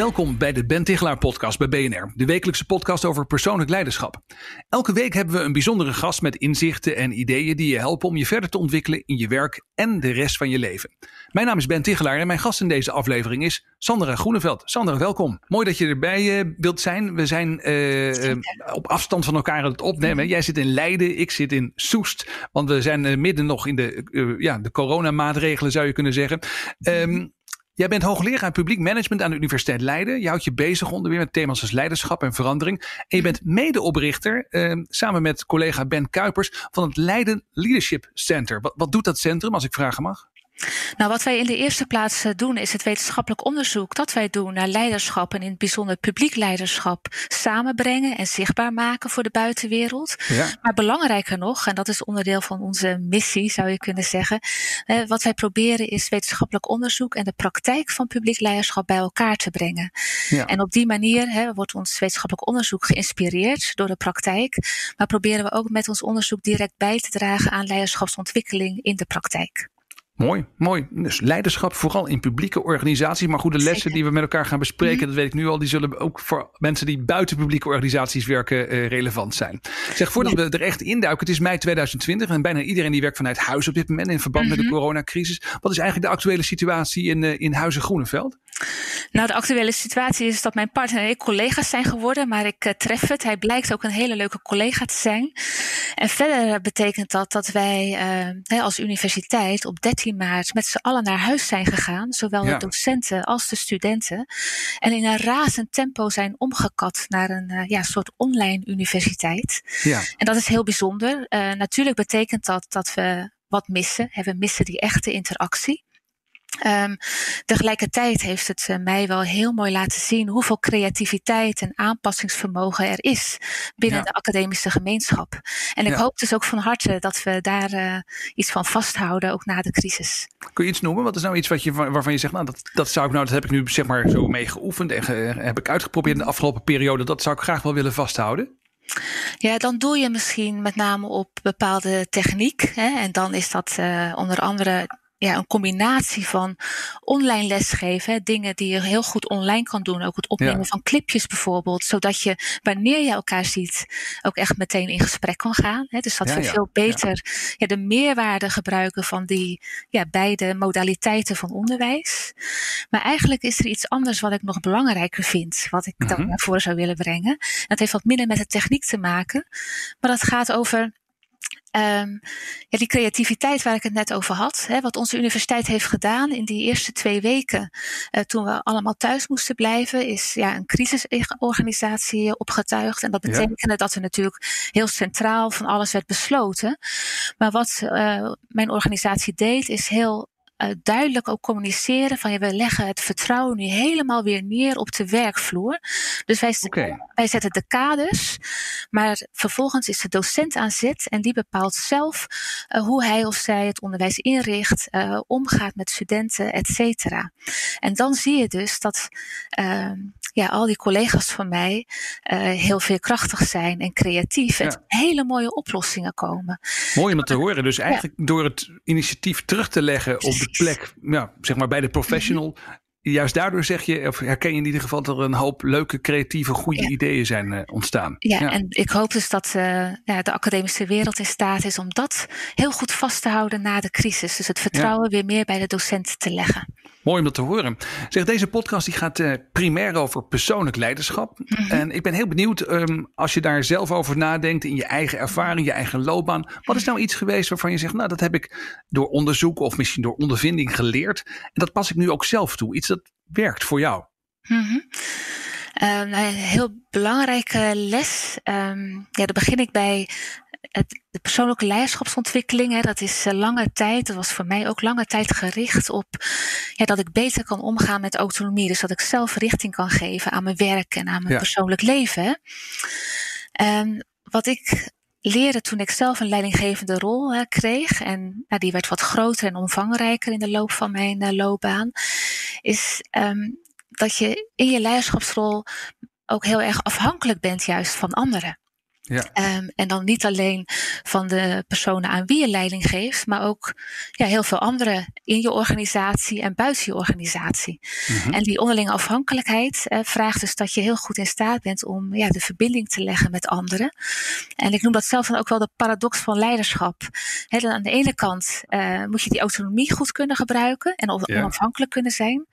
Welkom bij de Ben Tichelaar podcast bij BNR, de wekelijkse podcast over persoonlijk leiderschap. Elke week hebben we een bijzondere gast met inzichten en ideeën die je helpen om je verder te ontwikkelen in je werk en de rest van je leven. Mijn naam is Ben Tichelaar en mijn gast in deze aflevering is Sandra Groeneveld. Sandra, welkom. Mooi dat je erbij uh, wilt zijn. We zijn uh, op afstand van elkaar aan het opnemen. Jij zit in Leiden, ik zit in Soest, want we zijn midden nog in de, ja, de coronamaatregelen zou je kunnen zeggen. Um, Jij bent hoogleraar publiek management aan de Universiteit Leiden. Je houdt je bezig onder meer met thema's als leiderschap en verandering. En je bent medeoprichter, eh, samen met collega Ben Kuipers, van het Leiden Leadership Center. Wat, wat doet dat centrum, als ik vragen mag? Nou, wat wij in de eerste plaats eh, doen, is het wetenschappelijk onderzoek dat wij doen naar leiderschap en in het bijzonder publiek leiderschap samenbrengen en zichtbaar maken voor de buitenwereld. Ja. Maar belangrijker nog, en dat is onderdeel van onze missie, zou je kunnen zeggen, eh, wat wij proberen is wetenschappelijk onderzoek en de praktijk van publiek leiderschap bij elkaar te brengen. Ja. En op die manier hè, wordt ons wetenschappelijk onderzoek geïnspireerd door de praktijk, maar proberen we ook met ons onderzoek direct bij te dragen aan leiderschapsontwikkeling in de praktijk. Mooi, mooi. Dus leiderschap vooral in publieke organisaties. Maar goede lessen die we met elkaar gaan bespreken, mhm. dat weet ik nu al, die zullen ook voor mensen die buiten publieke organisaties werken uh, relevant zijn. Zeg, voordat we er echt induiken, het is mei 2020 en bijna iedereen die werkt vanuit huis op dit moment in verband met de mhm. coronacrisis. Wat is eigenlijk de actuele situatie in, uh, in Huizen Groeneveld? Nou, de actuele situatie is dat mijn partner en ik collega's zijn geworden, maar ik uh, tref het. Hij blijkt ook een hele leuke collega te zijn. En verder betekent dat dat wij als universiteit op 13 maart met z'n allen naar huis zijn gegaan, zowel de docenten als de studenten. En in een razend tempo zijn omgekat naar een uh, ja, soort online universiteit. Ja. En dat is heel bijzonder. Uh, natuurlijk betekent dat dat we wat missen. We missen die echte interactie. Um, tegelijkertijd heeft het uh, mij wel heel mooi laten zien hoeveel creativiteit en aanpassingsvermogen er is binnen ja. de academische gemeenschap. En ik ja. hoop dus ook van harte dat we daar uh, iets van vasthouden, ook na de crisis. Kun je iets noemen? Wat is nou iets wat je, waarvan je zegt, nou dat, dat zou ik nou, dat heb ik nu zeg maar zo mee geoefend en ge, heb ik uitgeprobeerd in de afgelopen periode, dat zou ik graag wel willen vasthouden? Ja, dan doe je misschien met name op bepaalde techniek. Hè, en dan is dat uh, onder andere ja, een combinatie van online lesgeven, dingen die je heel goed online kan doen, ook het opnemen ja. van clipjes bijvoorbeeld, zodat je wanneer je elkaar ziet ook echt meteen in gesprek kan gaan. Hè. Dus dat ja, we ja. veel beter ja. de meerwaarde gebruiken van die ja, beide modaliteiten van onderwijs. Maar eigenlijk is er iets anders wat ik nog belangrijker vind, wat ik dan mm -hmm. naar voren zou willen brengen. Dat heeft wat minder met de techniek te maken, maar dat gaat over Um, ja, die creativiteit waar ik het net over had, hè, wat onze universiteit heeft gedaan in die eerste twee weken, uh, toen we allemaal thuis moesten blijven, is ja, een crisisorganisatie opgetuigd. En dat betekende ja. dat er natuurlijk heel centraal van alles werd besloten. Maar wat uh, mijn organisatie deed, is heel uh, duidelijk ook communiceren van ja, we leggen het vertrouwen nu helemaal weer neer op de werkvloer. Dus wij, okay. wij zetten de kaders, maar vervolgens is de docent aan zet en die bepaalt zelf uh, hoe hij of zij het onderwijs inricht, uh, omgaat met studenten, et cetera. En dan zie je dus dat ja, al die collega's van mij heel veerkrachtig zijn en creatief ja. en hele mooie oplossingen komen. Mooi om het te horen. Dus eigenlijk ja. door het initiatief terug te leggen op de plek, ja, zeg maar bij de professional. Juist daardoor zeg je, of herken je in ieder geval dat er een hoop leuke, creatieve, goede ja. ideeën zijn uh, ontstaan. Ja, ja, en ik hoop dus dat uh, ja, de academische wereld in staat is om dat heel goed vast te houden na de crisis. Dus het vertrouwen weer meer bij de docent te leggen. Mooi om dat te horen. Zeg, deze podcast die gaat uh, primair over persoonlijk leiderschap. Mm -hmm. En ik ben heel benieuwd, um, als je daar zelf over nadenkt in je eigen ervaring, je eigen loopbaan. Wat is nou iets geweest waarvan je zegt, nou dat heb ik door onderzoek of misschien door ondervinding geleerd. En dat pas ik nu ook zelf toe. Iets dat werkt voor jou. Mm -hmm. Uh, een heel belangrijke les. Um, ja, daar begin ik bij het, de persoonlijke leiderschapsontwikkeling, hè, dat is lange tijd, dat was voor mij ook lange tijd gericht op ja, dat ik beter kan omgaan met autonomie. Dus dat ik zelf richting kan geven aan mijn werk en aan mijn persoonlijk leven. En wat ik leerde toen ik zelf een leidinggevende rol hè, kreeg, en nou, die werd wat groter en omvangrijker in de loop van mijn uh, loopbaan, is um, dat je in je leiderschapsrol ook heel erg afhankelijk bent juist van anderen. Ja. Um, en dan niet alleen van de personen aan wie je leiding geeft, maar ook ja, heel veel anderen in je organisatie en buiten je organisatie. Mm-hmm. En die onderlinge afhankelijkheid uh, vraagt dus dat je heel goed in staat bent om ja, de verbinding te leggen met anderen. En ik noem dat zelf dan ook wel de paradox van leiderschap. He, dan aan de ene kant uh, moet je die autonomie goed kunnen gebruiken en onafhankelijk kunnen zijn.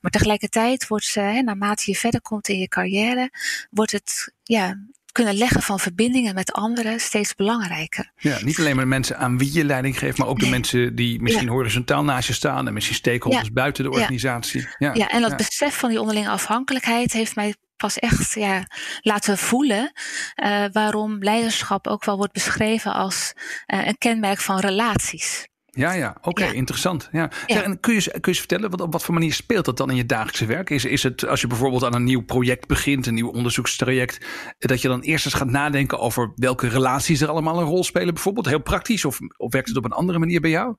Maar tegelijkertijd wordt, uh, naarmate je verder komt in je carrière, wordt het ja, kunnen leggen van verbindingen met anderen steeds belangrijker. Ja, niet alleen maar de mensen aan wie je leiding geeft, maar ook de mensen die misschien horizontaal naast je staan en misschien stakeholders buiten de organisatie. Ja, ja. en dat besef van die onderlinge afhankelijkheid heeft mij pas echt ja, laten voelen uh, waarom leiderschap ook wel wordt beschreven als uh, een kenmerk van relaties. Ja, ja, oké, interessant. Ja. en kun je, kun je eens vertellen, wat, op wat voor manier speelt dat dan in je dagelijkse werk? Is, is het als je bijvoorbeeld aan een nieuw project begint, een nieuw onderzoekstraject, dat je dan eerst eens gaat nadenken over welke relaties er allemaal een rol spelen, bijvoorbeeld? Heel praktisch, of, of werkt het op een andere manier bij jou?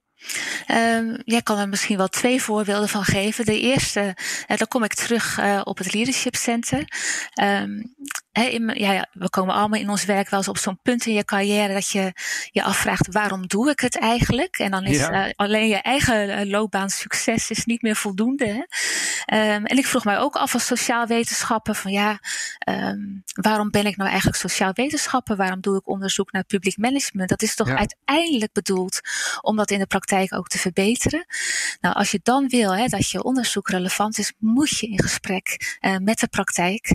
Um, jij kan er misschien wel twee voorbeelden van geven. De eerste, uh, dan kom ik terug uh, op het Leadership Center. Um, in, ja, ja, we komen allemaal in ons werk wel eens op zo'n punt in je carrière dat je je afvraagt waarom doe ik het eigenlijk? En dan is ja. uh, alleen je eigen loopbaan succes is niet meer voldoende. Um, en ik vroeg mij ook af als sociaal wetenschapper van ja, waarom ben ik nou eigenlijk sociaal wetenschapper? Waarom doe ik onderzoek naar publiek management? Dat is toch uiteindelijk bedoeld om dat in de praktijk praktijk ook te verbeteren. Nou, als je dan wil hè, dat je onderzoek relevant is, moet je in gesprek uh, met de praktijk.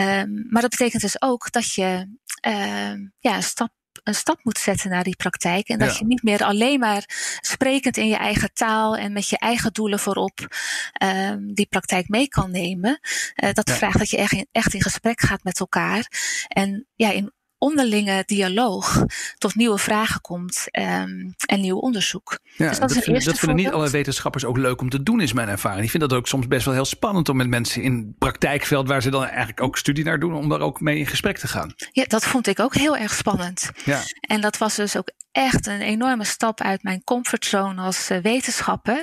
Um, maar dat betekent dus ook dat je uh, ja, een stap een stap moet zetten naar die praktijk. En dat ja. je niet meer alleen maar sprekend in je eigen taal en met je eigen doelen voorop um, die praktijk mee kan nemen. Uh, dat ja. vraagt dat je echt in, echt in gesprek gaat met elkaar. En ja, in onderlinge dialoog tot nieuwe vragen komt um, en nieuw onderzoek. Ja, dus dat, dat, vind, dat vinden niet alle wetenschappers ook leuk om te doen, is mijn ervaring. Ik vind dat ook soms best wel heel spannend om met mensen in praktijkveld, waar ze dan eigenlijk ook studie naar doen, om daar ook mee in gesprek te gaan. Ja, dat vond ik ook heel erg spannend. Ja. En dat was dus ook echt een enorme stap uit mijn comfortzone als uh, wetenschapper.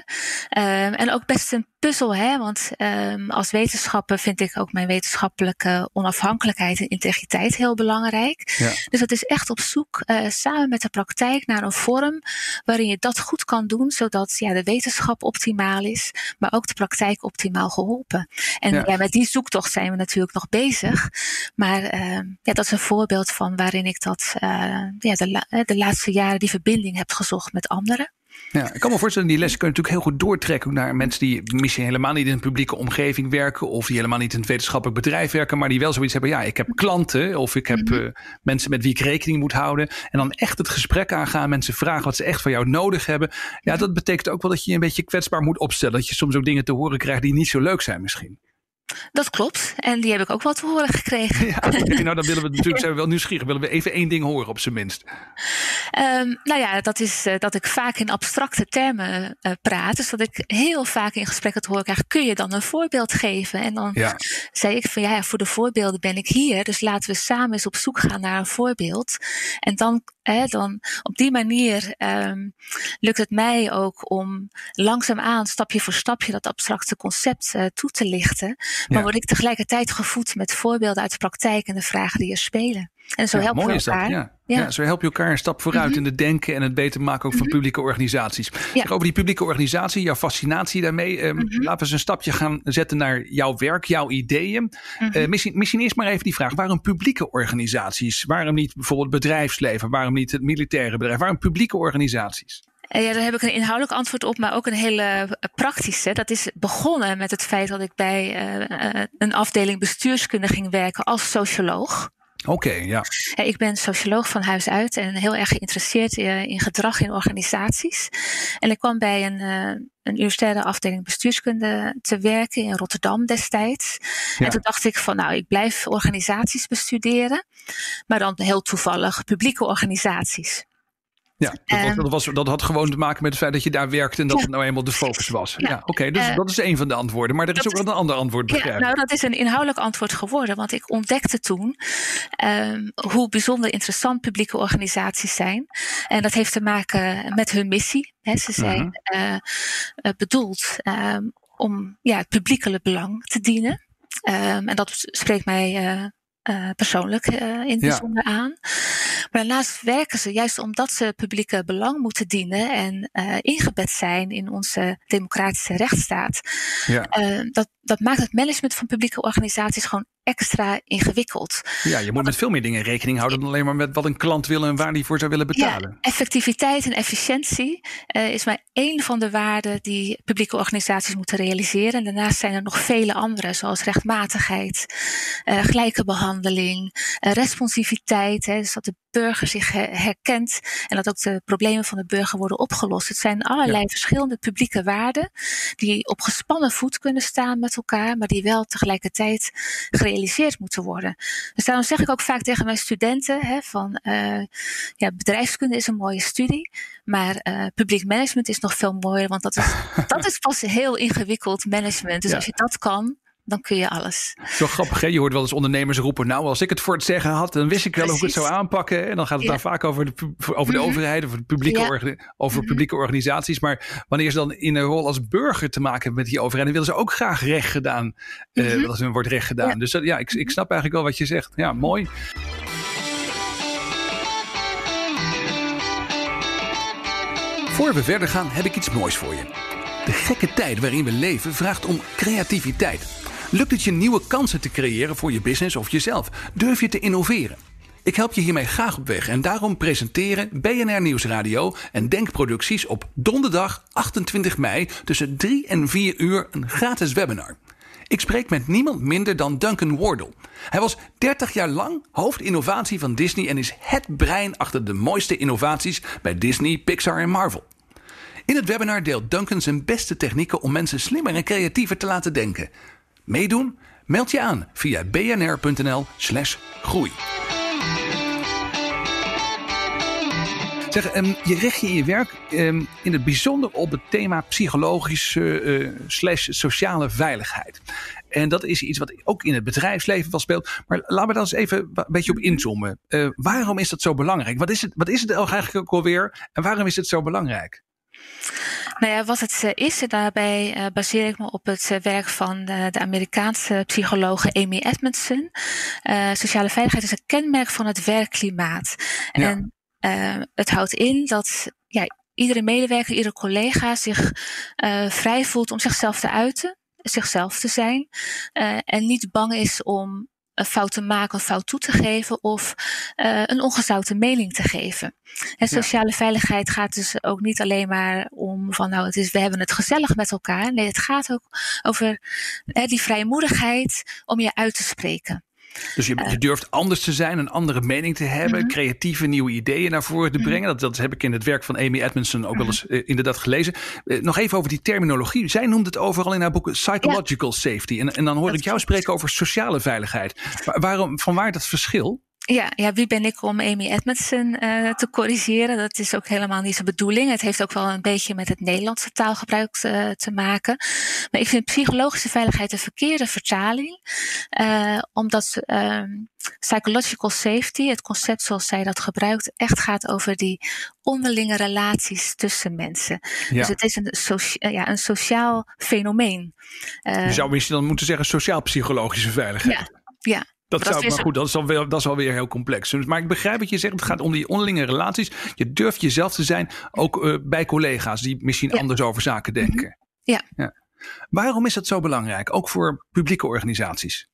Um, en ook best een puzzel, hè? want um, als wetenschapper vind ik ook mijn wetenschappelijke onafhankelijkheid en integriteit heel belangrijk. Ja. Dus dat is echt op zoek uh, samen met de praktijk naar een vorm waarin je dat goed kan doen, zodat ja, de wetenschap optimaal is, maar ook de praktijk optimaal geholpen. En ja. ja met die zoektocht zijn we natuurlijk nog bezig. Maar uh, ja, dat is een voorbeeld van waarin ik dat uh, ja, de, la de laatste jaren die verbinding heb gezocht met anderen. Ja, ik kan me voorstellen, die lessen kun je natuurlijk heel goed doortrekken naar mensen die misschien helemaal niet in een publieke omgeving werken of die helemaal niet in het wetenschappelijk bedrijf werken, maar die wel zoiets hebben. Ja, ik heb klanten of ik heb mm -hmm. uh, mensen met wie ik rekening moet houden. En dan echt het gesprek aangaan, mensen vragen wat ze echt van jou nodig hebben. Ja, dat betekent ook wel dat je je een beetje kwetsbaar moet opstellen. Dat je soms ook dingen te horen krijgt die niet zo leuk zijn misschien. Dat klopt. En die heb ik ook wel te horen gekregen. Ja, okay, nou dan willen we natuurlijk zijn we wel nieuwsgierig. Willen we even één ding horen op zijn minst. Um, nou ja, dat is uh, dat ik vaak in abstracte termen uh, praat. Dus dat ik heel vaak in gesprekken te horen krijg. Kun je dan een voorbeeld geven? En dan ja. zei ik van ja, voor de voorbeelden ben ik hier. Dus laten we samen eens op zoek gaan naar een voorbeeld. En dan, eh, dan op die manier um, lukt het mij ook om langzaamaan, stapje voor stapje, dat abstracte concept uh, toe te lichten. Maar ja. word ik tegelijkertijd gevoed met voorbeelden uit de praktijk en de vragen die er spelen. En zo ja, help je elkaar. Dat, ja. ja. zo help je elkaar een stap vooruit mm -hmm. in het denken en het beter maken ook van mm -hmm. publieke organisaties. Zeg, over die publieke organisatie, jouw fascinatie daarmee. Um, mm -hmm. Laten we eens een stapje gaan zetten naar jouw werk, jouw ideeën. Uh, misschien, misschien eerst maar even die vraag: waarom publieke organisaties? Waarom niet bijvoorbeeld bedrijfsleven? Waarom niet het militaire bedrijf? Waarom publieke organisaties? Ja, daar heb ik een inhoudelijk antwoord op, maar ook een hele praktische. Dat is begonnen met het feit dat ik bij uh, een afdeling bestuurskunde ging werken als socioloog. Oké, ja. Ik ben socioloog van huis uit en heel erg geïnteresseerd in gedrag in organisaties. En ik kwam bij een, een universitaire afdeling bestuurskunde te werken in Rotterdam destijds. En toen dacht ik van nou, ik blijf organisaties bestuderen, maar dan heel toevallig publieke organisaties. Ja, dat, was, dat, was, dat, had gewoon te maken met het feit dat je daar werkte en dat het nou eenmaal de focus was. Ja, oké, dus dat is een van de antwoorden. Maar er is ook wel een ander antwoord, begrijp ja, Nou, dat is een inhoudelijk antwoord geworden, want ik ontdekte toen um, hoe bijzonder interessant publieke organisaties zijn. En dat heeft te maken met hun missie. He, ze zijn uh, bedoeld um, om ja, het publiekelijk belang te dienen. Um, en dat spreekt mij uh, persoonlijk in het bijzonder aan. Maar daarnaast werken ze juist omdat ze publieke belang moeten dienen en uh, ingebed zijn in onze democratische rechtsstaat. Ja. dat, dat maakt het management van publieke organisaties gewoon extra ingewikkeld. Ja, je moet met veel meer dingen rekening houden dan alleen maar met wat een klant wil en waar die voor zou willen betalen. Ja, effectiviteit en efficiëntie uh, is maar één van de waarden die publieke organisaties moeten realiseren. En daarnaast zijn er nog vele andere, zoals rechtmatigheid, uh, gelijke behandeling, uh, responsiviteit. Hè, dus dat de burger zich herkent en dat ook de problemen van de burger worden opgelost. Het zijn allerlei verschillende publieke waarden die op gespannen voet kunnen staan met elkaar, maar die wel tegelijkertijd gerealiseerd moeten worden. Dus daarom zeg ik ook vaak tegen mijn studenten hè, van uh, ja, bedrijfskunde is een mooie studie, maar uh, publiek management is nog veel mooier, want dat is, dat is pas heel ingewikkeld management. Dus als je dat kan, dan kun je alles. Zo grappig, hè? Je hoort wel eens ondernemers roepen... nou, als ik het voor het zeggen had, dan wist ik wel Precies. hoe ik het zou aanpakken. En dan gaat het daar vaak over de, over de mhm. overheid... of de publieke ja. over mhm. publieke organisaties. Maar wanneer ze dan in een rol als burger te maken hebben met die overheid... dan willen ze ook graag recht gedaan. Mm -hmm. uh, dat hun wordt recht gedaan. Dus dat, ja, ik, ik snap eigenlijk wel wat je zegt. Ja, mooi. Voor we verder gaan, heb ik iets moois voor je. De gekke tijd waarin we leven vraagt om creativiteit. Lukt het je nieuwe kansen te creëren voor je business of jezelf? Durf je te innoveren? Ik help je hiermee graag op weg en daarom presenteren BNR Nieuwsradio en Denkproducties op donderdag 28 mei tussen 3 en 4 uur een gratis webinar. Ik spreek met niemand minder dan Duncan Wardle. Hij was 30 jaar lang hoofdinnovatie van Disney en is het brein achter de mooiste innovaties bij Disney, Pixar en Marvel. In het webinar deelt Duncan zijn beste technieken om mensen slimmer en creatiever te laten denken. Meedoen? Meld je aan via bnr.nl/slash groei. Zeg, um, je richt je in je werk um, in het bijzonder op het thema psychologische uh, slash sociale veiligheid. En dat is iets wat ook in het bedrijfsleven wel speelt. Maar laten we daar eens even een beetje op inzoomen. Uh, waarom is dat zo belangrijk? Wat is het, wat is het eigenlijk ook alweer? En waarom is het zo belangrijk? Nou ja, wat het eh, is, daarbij uh, baseer ik me op het werk van de, Amerikaanse psychologe Amy Edmondson. Uh, sociale veiligheid is een kenmerk van het werkklimaat. Ja. En het houdt in dat ja, iedere medewerker, iedere collega zich vrij voelt om zichzelf te uiten, zichzelf te zijn. en niet bang is om een fout te maken, een fout toe te geven of uh, een ongezouten mening te geven. En sociale ja. veiligheid gaat dus ook niet alleen maar om van nou, het is, we hebben het gezellig met elkaar. Nee, het gaat ook over hè, die vrijmoedigheid om je uit te spreken. Dus je, je, eh. durft anders te zijn, een andere mening te hebben, mm-hmm. creatieve nieuwe ideeën naar voren te brengen. Mm-hmm. dat, dat heb ik in het werk van Amy Edmondson ook wel eens uh, inderdaad gelezen. Uh, nog even over die terminologie. Zij noemt het overal in haar boeken psychological ja. safety. En, en dan hoor dat ik jou spreken over sociale veiligheid. Maar waarom, van waar dat verschil? Ja, ja, wie ben ik om Amy Edmondson uh, te corrigeren? Dat is ook helemaal niet zijn bedoeling. Het heeft ook wel een beetje met het Nederlandse taalgebruik te, uh, te maken. Maar ik vind psychologische veiligheid een verkeerde vertaling. Uh, omdat psychological safety, het concept zoals zij dat gebruikt, echt gaat over die onderlinge relaties tussen mensen. Ja. Dus het is een, socia ja, een sociaal fenomeen. Je zou misschien dan moeten zeggen sociaal-psychologische veiligheid. Ja, ja. Dat, zou, maar goed, dat is, alweer, dat is alweer heel complex. Dus, maar ik begrijp wat je zegt. Het gaat om die onderlinge relaties. Je durft jezelf te zijn, ook uh, bij collega's die misschien ja. anders over zaken mhm. denken. Ja. ja. Waarom is dat zo belangrijk, ook voor publieke organisaties?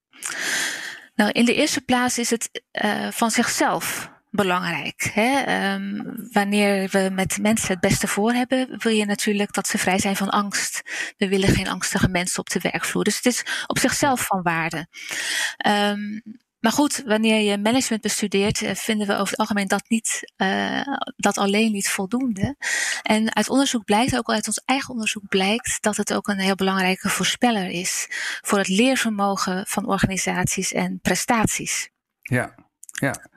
Nou, in de eerste plaats is het uh, van zichzelf belangrijk. Hè? Um, wanneer we met mensen het beste voor hebben, wil je natuurlijk dat ze vrij zijn van angst. We willen geen angstige mensen op de werkvloer. Dus het is op zichzelf van waarde. Um, maar goed, wanneer je management bestudeert, eh, vinden we over het algemeen dat, niet, uh, dat alleen niet voldoende. En uit onderzoek blijkt, ook uit ons eigen onderzoek blijkt, dat het ook een heel belangrijke voorspeller is voor het leervermogen van organisaties en prestaties. Ja, ja.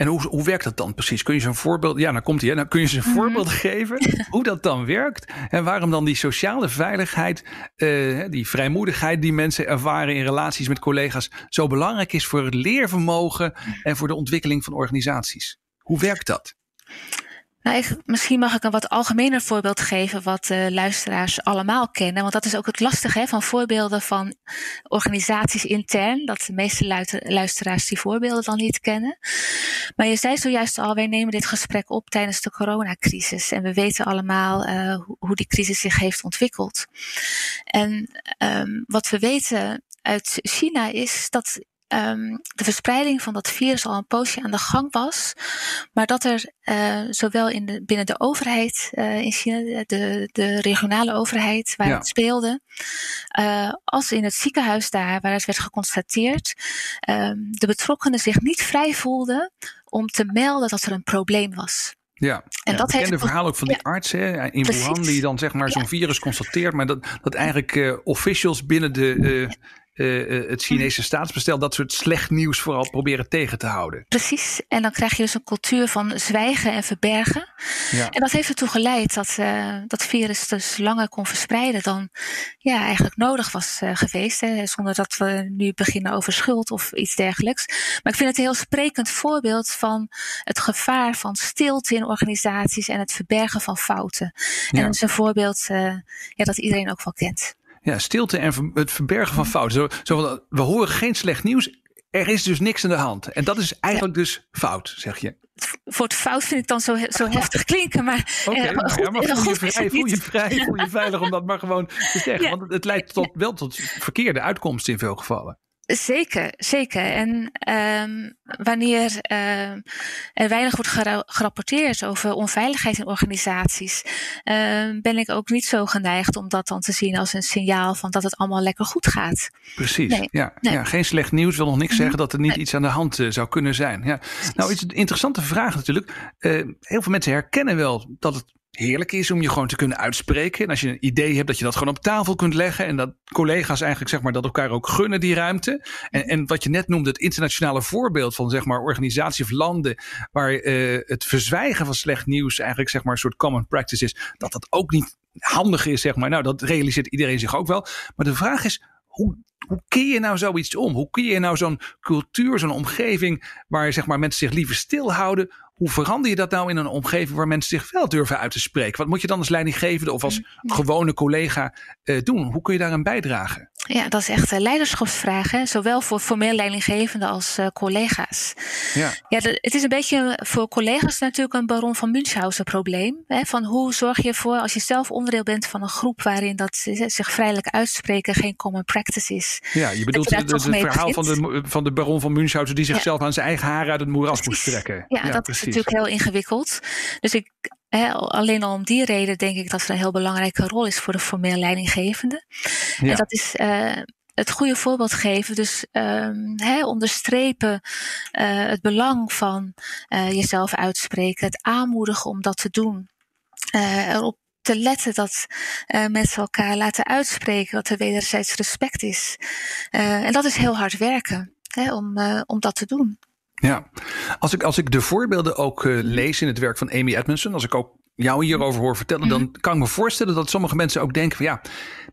En hoe, hoe werkt dat dan precies? Kun je ze een voorbeeld, ja, dan komt hij, dan kun je ze een mhm. voorbeeld geven hoe dat dan werkt en waarom dan die sociale veiligheid, uh, die vrijmoedigheid die mensen ervaren in relaties met collega's zo belangrijk is voor het leervermogen en voor de ontwikkeling van organisaties. Hoe werkt dat? Nou, misschien mag ik een wat algemener voorbeeld geven, wat uh, luisteraars allemaal kennen. Want dat is ook het lastige hè, van voorbeelden van organisaties intern. Dat de meeste luisteraars die voorbeelden dan niet kennen. Maar je zei zojuist al, wij nemen dit gesprek op tijdens de coronacrisis. En we weten allemaal uh, hoe die crisis zich heeft ontwikkeld. En um, wat we weten uit China is dat um, de verspreiding van dat virus al een poosje aan de gang was. Maar dat er uh, zowel in de, binnen de overheid uh, in China, de, de regionale overheid waar het speelde, uh, als in het ziekenhuis daar waar het werd geconstateerd, um, de betrokkenen zich niet vrij voelden om te melden dat er een probleem was. Ja, en ja, dat heeft verhaal ook van die ja, arts hè, in Wuhan die dan zeg maar zo'n virus constateert, maar dat, dat eigenlijk uh, officials binnen de, uh, uh, het Chinese staatsbestel dat soort slecht nieuws vooral proberen tegen te houden. Precies, en dan krijg je dus een cultuur van zwijgen en verbergen. Ja. En dat heeft ertoe geleid dat uh, dat virus dus langer kon verspreiden dan ja, eigenlijk nodig was uh, geweest. Hè, zonder dat we nu beginnen over schuld of iets dergelijks. Maar ik vind het een heel sprekend voorbeeld van het gevaar van stilte in organisaties en het verbergen van fouten. Ja. En dat is een voorbeeld ja, dat iedereen ook wel kent. Ja, stilte en het verbergen van fouten. Zo, zo, we horen geen slecht nieuws. Er is dus niks aan de hand. En dat is eigenlijk dus fout, zeg je. Voor het fout vind ik dan zo, zo heftig klinken. Maar, okay, eh, goed, ja, maar voel, je vrij, voel je vrij, voel je veilig om dat maar gewoon te zeggen. Want het leidt tot, wel tot verkeerde uitkomsten in veel gevallen. Zeker, zeker. En um, wanneer uh, er weinig wordt gerapporteerd over onveiligheid in organisaties, uh, ben ik ook niet zo geneigd om dat dan te zien als een signaal van dat het allemaal lekker goed gaat. Precies. Nee, ja, nee. ja, geen slecht nieuws wil nog niks zeggen dat er niet iets aan de hand uh, zou kunnen zijn. Ja. Nou, is een interessante vraag natuurlijk. Uh, heel veel mensen herkennen wel dat het heerlijk is om je gewoon te kunnen uitspreken. En als je een idee hebt, dat je dat gewoon op tafel kunt leggen. En dat collega's eigenlijk zeg maar dat elkaar ook gunnen die ruimte. En, en wat je net noemde, het internationale voorbeeld van zeg maar organisatie of landen. Waar uh, het verzwijgen van slecht nieuws eigenlijk zeg maar een soort common practice is. Dat dat ook niet handig is zeg maar. Nou, dat realiseert iedereen zich ook wel. Maar de vraag is, hoe, hoe keer je nou zoiets om? Hoe keer je nou zo'n cultuur, zo'n omgeving waar zeg maar, mensen zich liever stilhouden? Hoe verander je dat nou in een omgeving waar mensen zich wel durven uit te spreken? Wat moet je dan als leidinggevende of als gewone collega uh, doen? Hoe kun je daaraan bijdragen? Ja, dat is echt een leiderschapsvraag. Hè? Zowel voor formeel leidinggevende als uh, collega's. Ja, ja het is een beetje voor collega's natuurlijk een baron van Münchhausen probleem. Hè? Van hoe zorg je ervoor als je zelf onderdeel bent van een groep waarin dat zich vrijelijk uitspreken geen common practice is. Ja, je bedoelt het verhaal van de, van de baron van Münchhausen die zichzelf ja. aan zijn eigen haar uit het moeras moest trekken. Ja, ja dat precies. is natuurlijk heel ingewikkeld. Dus ik, alleen al om die reden denk ik dat er een heel belangrijke rol is voor de formeel leidinggevende. Ja. En dat is uh, het goede voorbeeld geven. Dus um, onderstrepen uh, het belang van uh, jezelf uitspreken. Het aanmoedigen om dat te doen. erop te letten dat mensen elkaar laten uitspreken. Dat er wederzijds respect is. en dat is heel hard werken hè, om, om dat te doen. Ja, als ik, als ik de voorbeelden ook uh, lees in het werk van Amy Edmondson, als ik ook jou hierover hoor vertellen, dan mhm. kan ik me voorstellen dat sommige mensen ook denken van ja,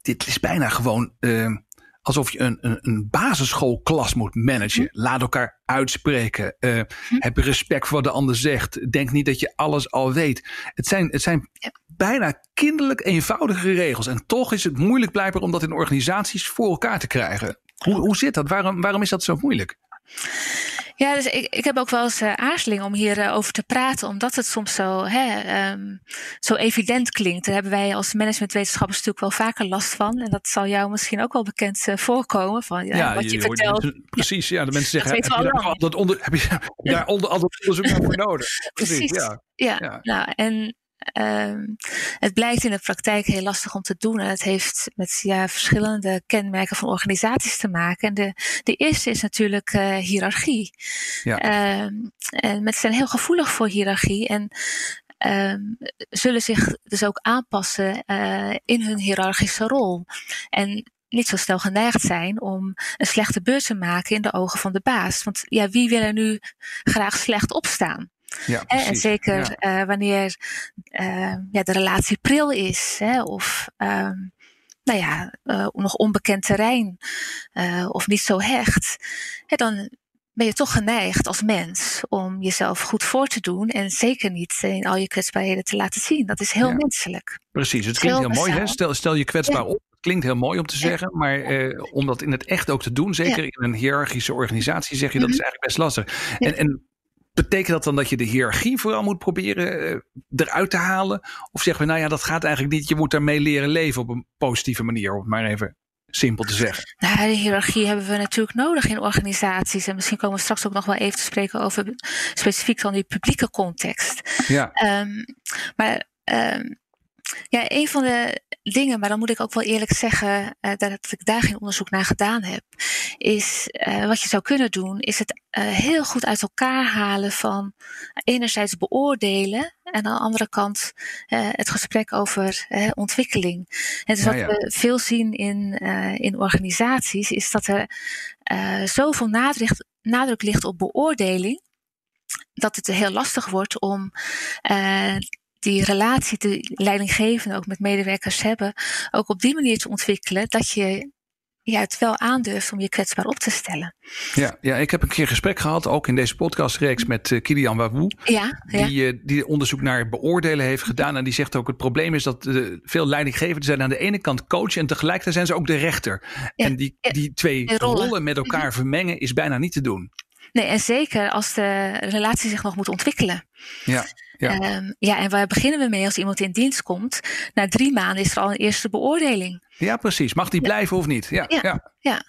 dit is bijna gewoon uh, alsof je een, een, een, basisschoolklas moet managen. Mhm. Laat elkaar uitspreken. Uh, heb respect voor wat de ander zegt. Denk niet dat je alles al weet. Het zijn, het zijn bijna kinderlijk eenvoudige regels. En toch is het moeilijk blijkbaar om dat in organisaties voor elkaar te krijgen. Hoe, hoe zit dat? Waarom, waarom is dat zo moeilijk? Ja, dus ik, ik heb ook wel eens uh, aarzeling om hierover uh, over te praten, omdat het soms zo, hè, um, zo evident klinkt. Daar hebben wij als managementwetenschappers natuurlijk wel vaker last van. En dat zal jou misschien ook wel bekend uh, voorkomen. Van, ja, wat je, je vertelt. Je, precies, ja, de mensen zeggen, heb je, daar altijd onder, heb je daar onder, altijd onderzoek naar voor nodig? Precies, precies. Ja. Ja, ja. Nou, en ehm, het blijkt in de praktijk heel lastig om te doen. En het heeft met ja, verschillende kenmerken van organisaties te maken. En de, de eerste is natuurlijk uh, hiërarchie. Ja. Ehm, en mensen zijn heel gevoelig voor hiërarchie. En um, zullen zich dus ook aanpassen uh, in hun hiërarchische rol. En niet zo snel geneigd zijn om een slechte beurt te maken in de ogen van de baas. Want ja, wie wil er nu graag slecht opstaan? Ja, en zeker ja. uh, wanneer uh, ja, de relatie pril is, hè, of uh, nou ja, uh, nog onbekend terrein, of niet zo hecht, hè, dan ben je toch geneigd als mens om jezelf goed voor te doen en zeker niet in al je kwetsbaarheden te laten zien. Dat is heel ja. menselijk. Precies, het klinkt heel, heel mooi. Hè? Stel, stel je kwetsbaar op. Het klinkt heel mooi om te zeggen, maar eh, om dat in het echt ook te doen, zeker in een hiërarchische organisatie, zeg je dat is mhm. eigenlijk best lastig. En, en betekent dat dan dat je de hiërarchie vooral moet proberen uh, eruit te halen? Of zeggen we, nou ja, dat gaat eigenlijk niet. Je moet daarmee leren leven op een positieve manier, om het maar even simpel te zeggen. Nou, de hiërarchie hebben we natuurlijk nodig in organisaties. En misschien komen we straks ook nog wel even te spreken over specifiek dan die publieke context. Ja. Um, maar um, ja, een van de dingen, maar dan moet ik ook wel eerlijk zeggen uh, dat ik daar geen onderzoek naar gedaan heb, is uh, wat je zou kunnen doen, is het uh, heel goed uit elkaar halen van enerzijds beoordelen en aan de andere kant het gesprek over ontwikkeling. En dus wat ja. we veel zien in, in organisaties, is dat er zoveel nadruk, nadruk ligt op beoordeling dat het heel lastig wordt om uh, die relatie die leidinggevende ook met medewerkers hebben, ook op die manier te ontwikkelen dat je ja, het wel aandurft om je kwetsbaar op te stellen. Ja, ja, ik heb een keer gesprek gehad, ook in deze podcastreeks, met uh, Kilian Wawou. Ja, ja. Die, uh, die onderzoek naar beoordelen heeft gedaan. En die zegt ook: het probleem is dat uh, veel leidinggevenden zijn aan de ene kant coach en tegelijkertijd zijn ze ook de rechter. Ja, en die, die twee rollen. rollen met elkaar mhm. vermengen is bijna niet te doen. Nee, en zeker als de relatie zich nog moet ontwikkelen. Ja. Ja. Um, ja, en waar beginnen we mee als iemand in dienst komt? Na drie maanden is er al een eerste beoordeling. Ja, precies. Mag die blijven of niet? Ja. ja. ja.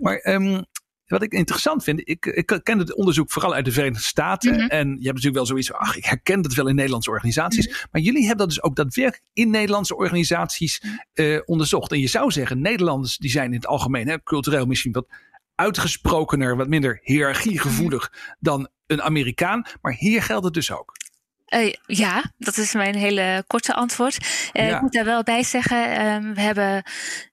Maar um, wat ik interessant vind, ik, ik ken het onderzoek vooral uit de Verenigde Staten. Mm -hmm. En je hebt natuurlijk wel zoiets van, ach, ik herken dat wel in Nederlandse organisaties. Mm -hmm. Maar jullie hebben dat dus ook daadwerkelijk in Nederlandse organisaties uh, onderzocht. En je zou zeggen, Nederlanders die zijn in het algemeen, hè, cultureel misschien wat uitgesprokener, wat minder hiërarchiegevoelig dan een Amerikaan. Maar hier geldt het dus ook. Uh, ja, dat is mijn hele korte antwoord. Uh, ja. Ik moet daar wel bij zeggen, um, we hebben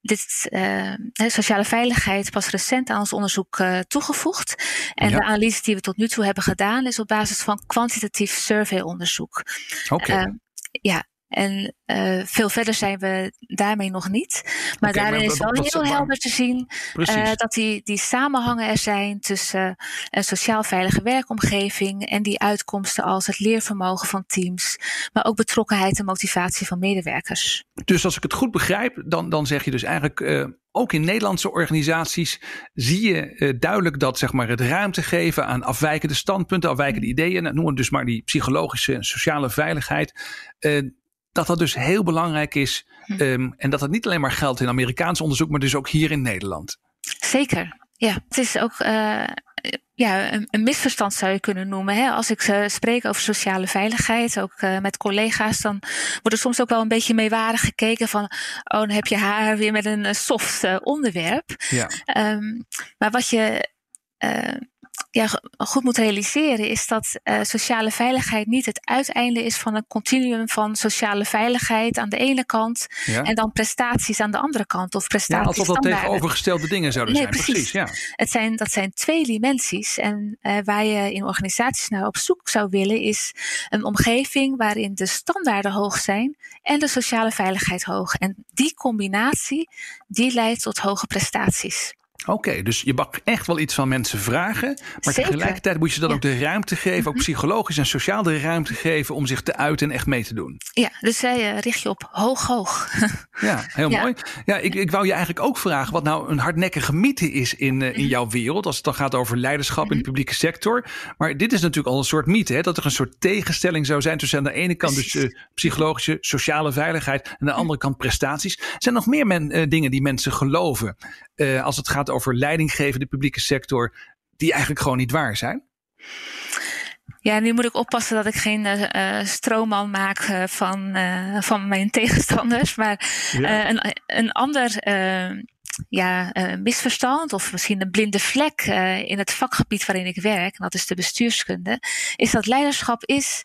dit uh, sociale veiligheid pas recent aan ons onderzoek toegevoegd. En ja. de analyse die we tot nu toe hebben gedaan is op basis van kwantitatief surveyonderzoek. Oké. Okay. Ehm, ja, en uh, veel verder zijn we daarmee nog niet. Maar okay, daarin maar, is wel heel helder te zien uh, dat die, die samenhangen er zijn tussen uh, een sociaal veilige werkomgeving en die uitkomsten als het leervermogen van teams, maar ook betrokkenheid en motivatie van medewerkers. Dus als ik het goed begrijp, dan, dan zeg je dus eigenlijk ook in Nederlandse organisaties zie je duidelijk dat zeg maar, het ruimte geven aan afwijkende standpunten, afwijkende ideeën, noem het dus maar die psychologische en sociale veiligheid. Dat dat dus heel belangrijk is. Hm. Um, en dat dat niet alleen maar geldt in Amerikaans onderzoek, maar dus ook hier in Nederland. Zeker. Ja, het is ook uh, ja, een, een, misverstand zou je kunnen noemen. Hè? Als ik uh, spreek over sociale veiligheid, ook uh, met collega's, dan wordt er soms ook wel een beetje meewarig gekeken van, oh, dan heb je haar weer met een soft onderwerp. Ja. Um, maar wat je ja, goed moet realiseren, is dat uh, sociale veiligheid niet het uiteinde is van een continuum van sociale veiligheid aan de ene kant ja. en dan prestaties aan de andere kant. Of prestaties. Ja, alsof dat tegenovergestelde dingen zouden nee, zijn. Precies. precies. ja. Het zijn, dat zijn twee dimensies. En uh, waar je in organisaties naar op zoek zou willen, is een omgeving waarin de standaarden hoog zijn en de sociale veiligheid hoog. En die combinatie, die leidt tot hoge prestaties. Oké, okay, dus je mag echt wel iets van mensen vragen. Maar Zeker. tegelijkertijd moet je dan ja. ook de ruimte geven, ook mhm. psychologisch en sociaal de ruimte geven om zich te uiten en echt mee te doen. Ja, dus zij uh, richt je op hoog, hoog. ja, heel ja. mooi. Ja, ik, ik wou je eigenlijk ook vragen wat nou een hardnekkige mythe is in, uh, in mhm. jouw wereld. Als het dan gaat over leiderschap in de mhm. publieke sector. Maar dit is natuurlijk al een soort mythe, hè, dat er een soort tegenstelling zou zijn tussen aan de ene kant dus uh, psychologische, sociale veiligheid en aan de andere kant prestaties. Zijn er nog meer men, dingen die mensen geloven als het gaat over leidinggevende publieke sector die eigenlijk gewoon niet waar zijn? Ja, nu moet ik oppassen dat ik geen uh, stroomman maak uh, van, uh, van mijn tegenstanders. Maar ja. een, een ander ja, misverstand of misschien een blinde vlek in het vakgebied waarin ik werk, en dat is de bestuurskunde, is dat leiderschap is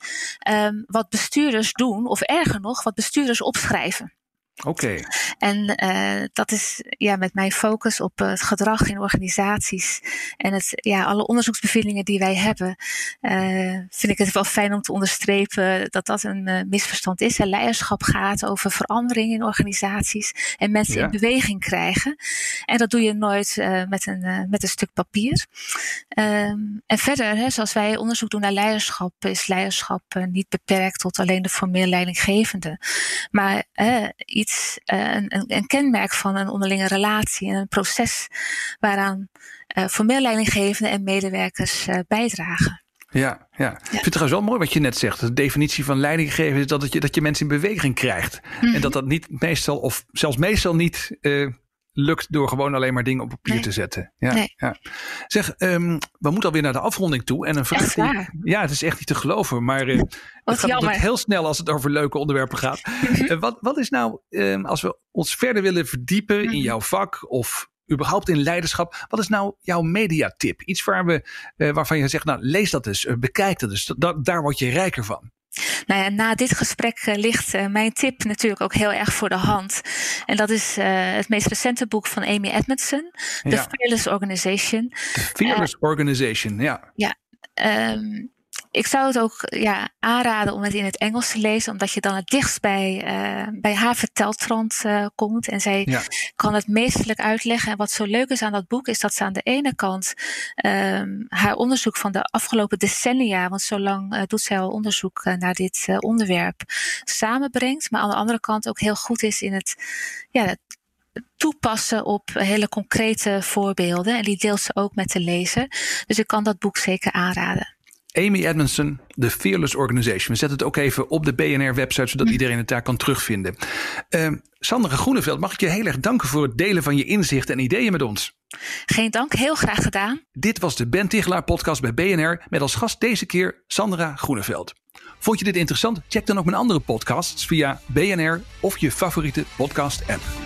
um, wat bestuurders doen, of erger nog, wat bestuurders opschrijven. Oké. En uh, dat is ja, met mijn focus op het gedrag in organisaties en het, ja, alle onderzoeksbevindingen die wij hebben, uh, vind ik het wel fijn om te onderstrepen dat dat een uh, misverstand is. En leiderschap gaat over verandering in organisaties en mensen ja. in beweging krijgen. En dat doe je nooit met, een, met een stuk papier. Um, en verder, hè, zoals wij onderzoek doen naar leiderschap, is leiderschap niet beperkt tot alleen de formeel leidinggevende. Maar iets, uh, een, een, kenmerk van een onderlinge relatie en een proces waaraan formeel leidinggevenden en medewerkers uh, bijdragen. Ja, ja, ik vind het trouwens wel mooi wat je net zegt. De definitie van leidinggeven is dat je, dat je mensen in beweging krijgt. Mm -hmm. En dat dat niet meestal, of zelfs meestal niet lukt door gewoon alleen maar dingen op papier nee. te zetten. Ja, nee. ja. Zeg, um, we moeten alweer naar de afronding toe. En een vraag die, ja, het is echt niet te geloven, maar uh, het gaat altijd heel snel als het over leuke onderwerpen gaat. uh, wat, wat is nou, um, als we ons verder willen verdiepen in jouw vak of überhaupt in leiderschap, wat is nou jouw mediatip? Iets waar we, uh, waarvan je zegt, nou lees dat eens, bekijk dat eens, da daar word je rijker van. Nou ja, na dit gesprek uh, ligt uh, mijn tip natuurlijk ook heel erg voor de hand. En dat is uh, het meest recente boek van Amy Edmondson, The ja. Fearless Organization. The Fearless Organization, ja. Ja, um, ik zou het ook ja, aanraden om het in het Engels te lezen, omdat je dan het dichtst bij, uh, bij haar verteltrand uh, komt. En zij ja. kan het meesterlijk uitleggen. En wat zo leuk is aan dat boek, is dat ze aan de ene kant um, haar onderzoek van de afgelopen decennia, want zo lang uh, doet zij al onderzoek naar dit onderwerp, samenbrengt. Maar aan de andere kant ook heel goed is in het, ja, het toepassen op hele concrete voorbeelden. En die deelt ze ook met de lezer. Dus ik kan dat boek zeker aanraden. Amy Edmondson, The Fearless Organization. We zetten het ook even op de BNR-website, zodat iedereen het daar kan terugvinden. Uh, Sandra Groeneveld, mag ik je heel erg danken voor het delen van je inzichten en ideeën met ons. Geen dank, heel graag gedaan. Dit was de Ben Tichelaar podcast bij BNR met als gast deze keer Sandra Groeneveld. Vond je dit interessant? Check dan ook mijn andere podcasts via BNR of je favoriete podcast-app.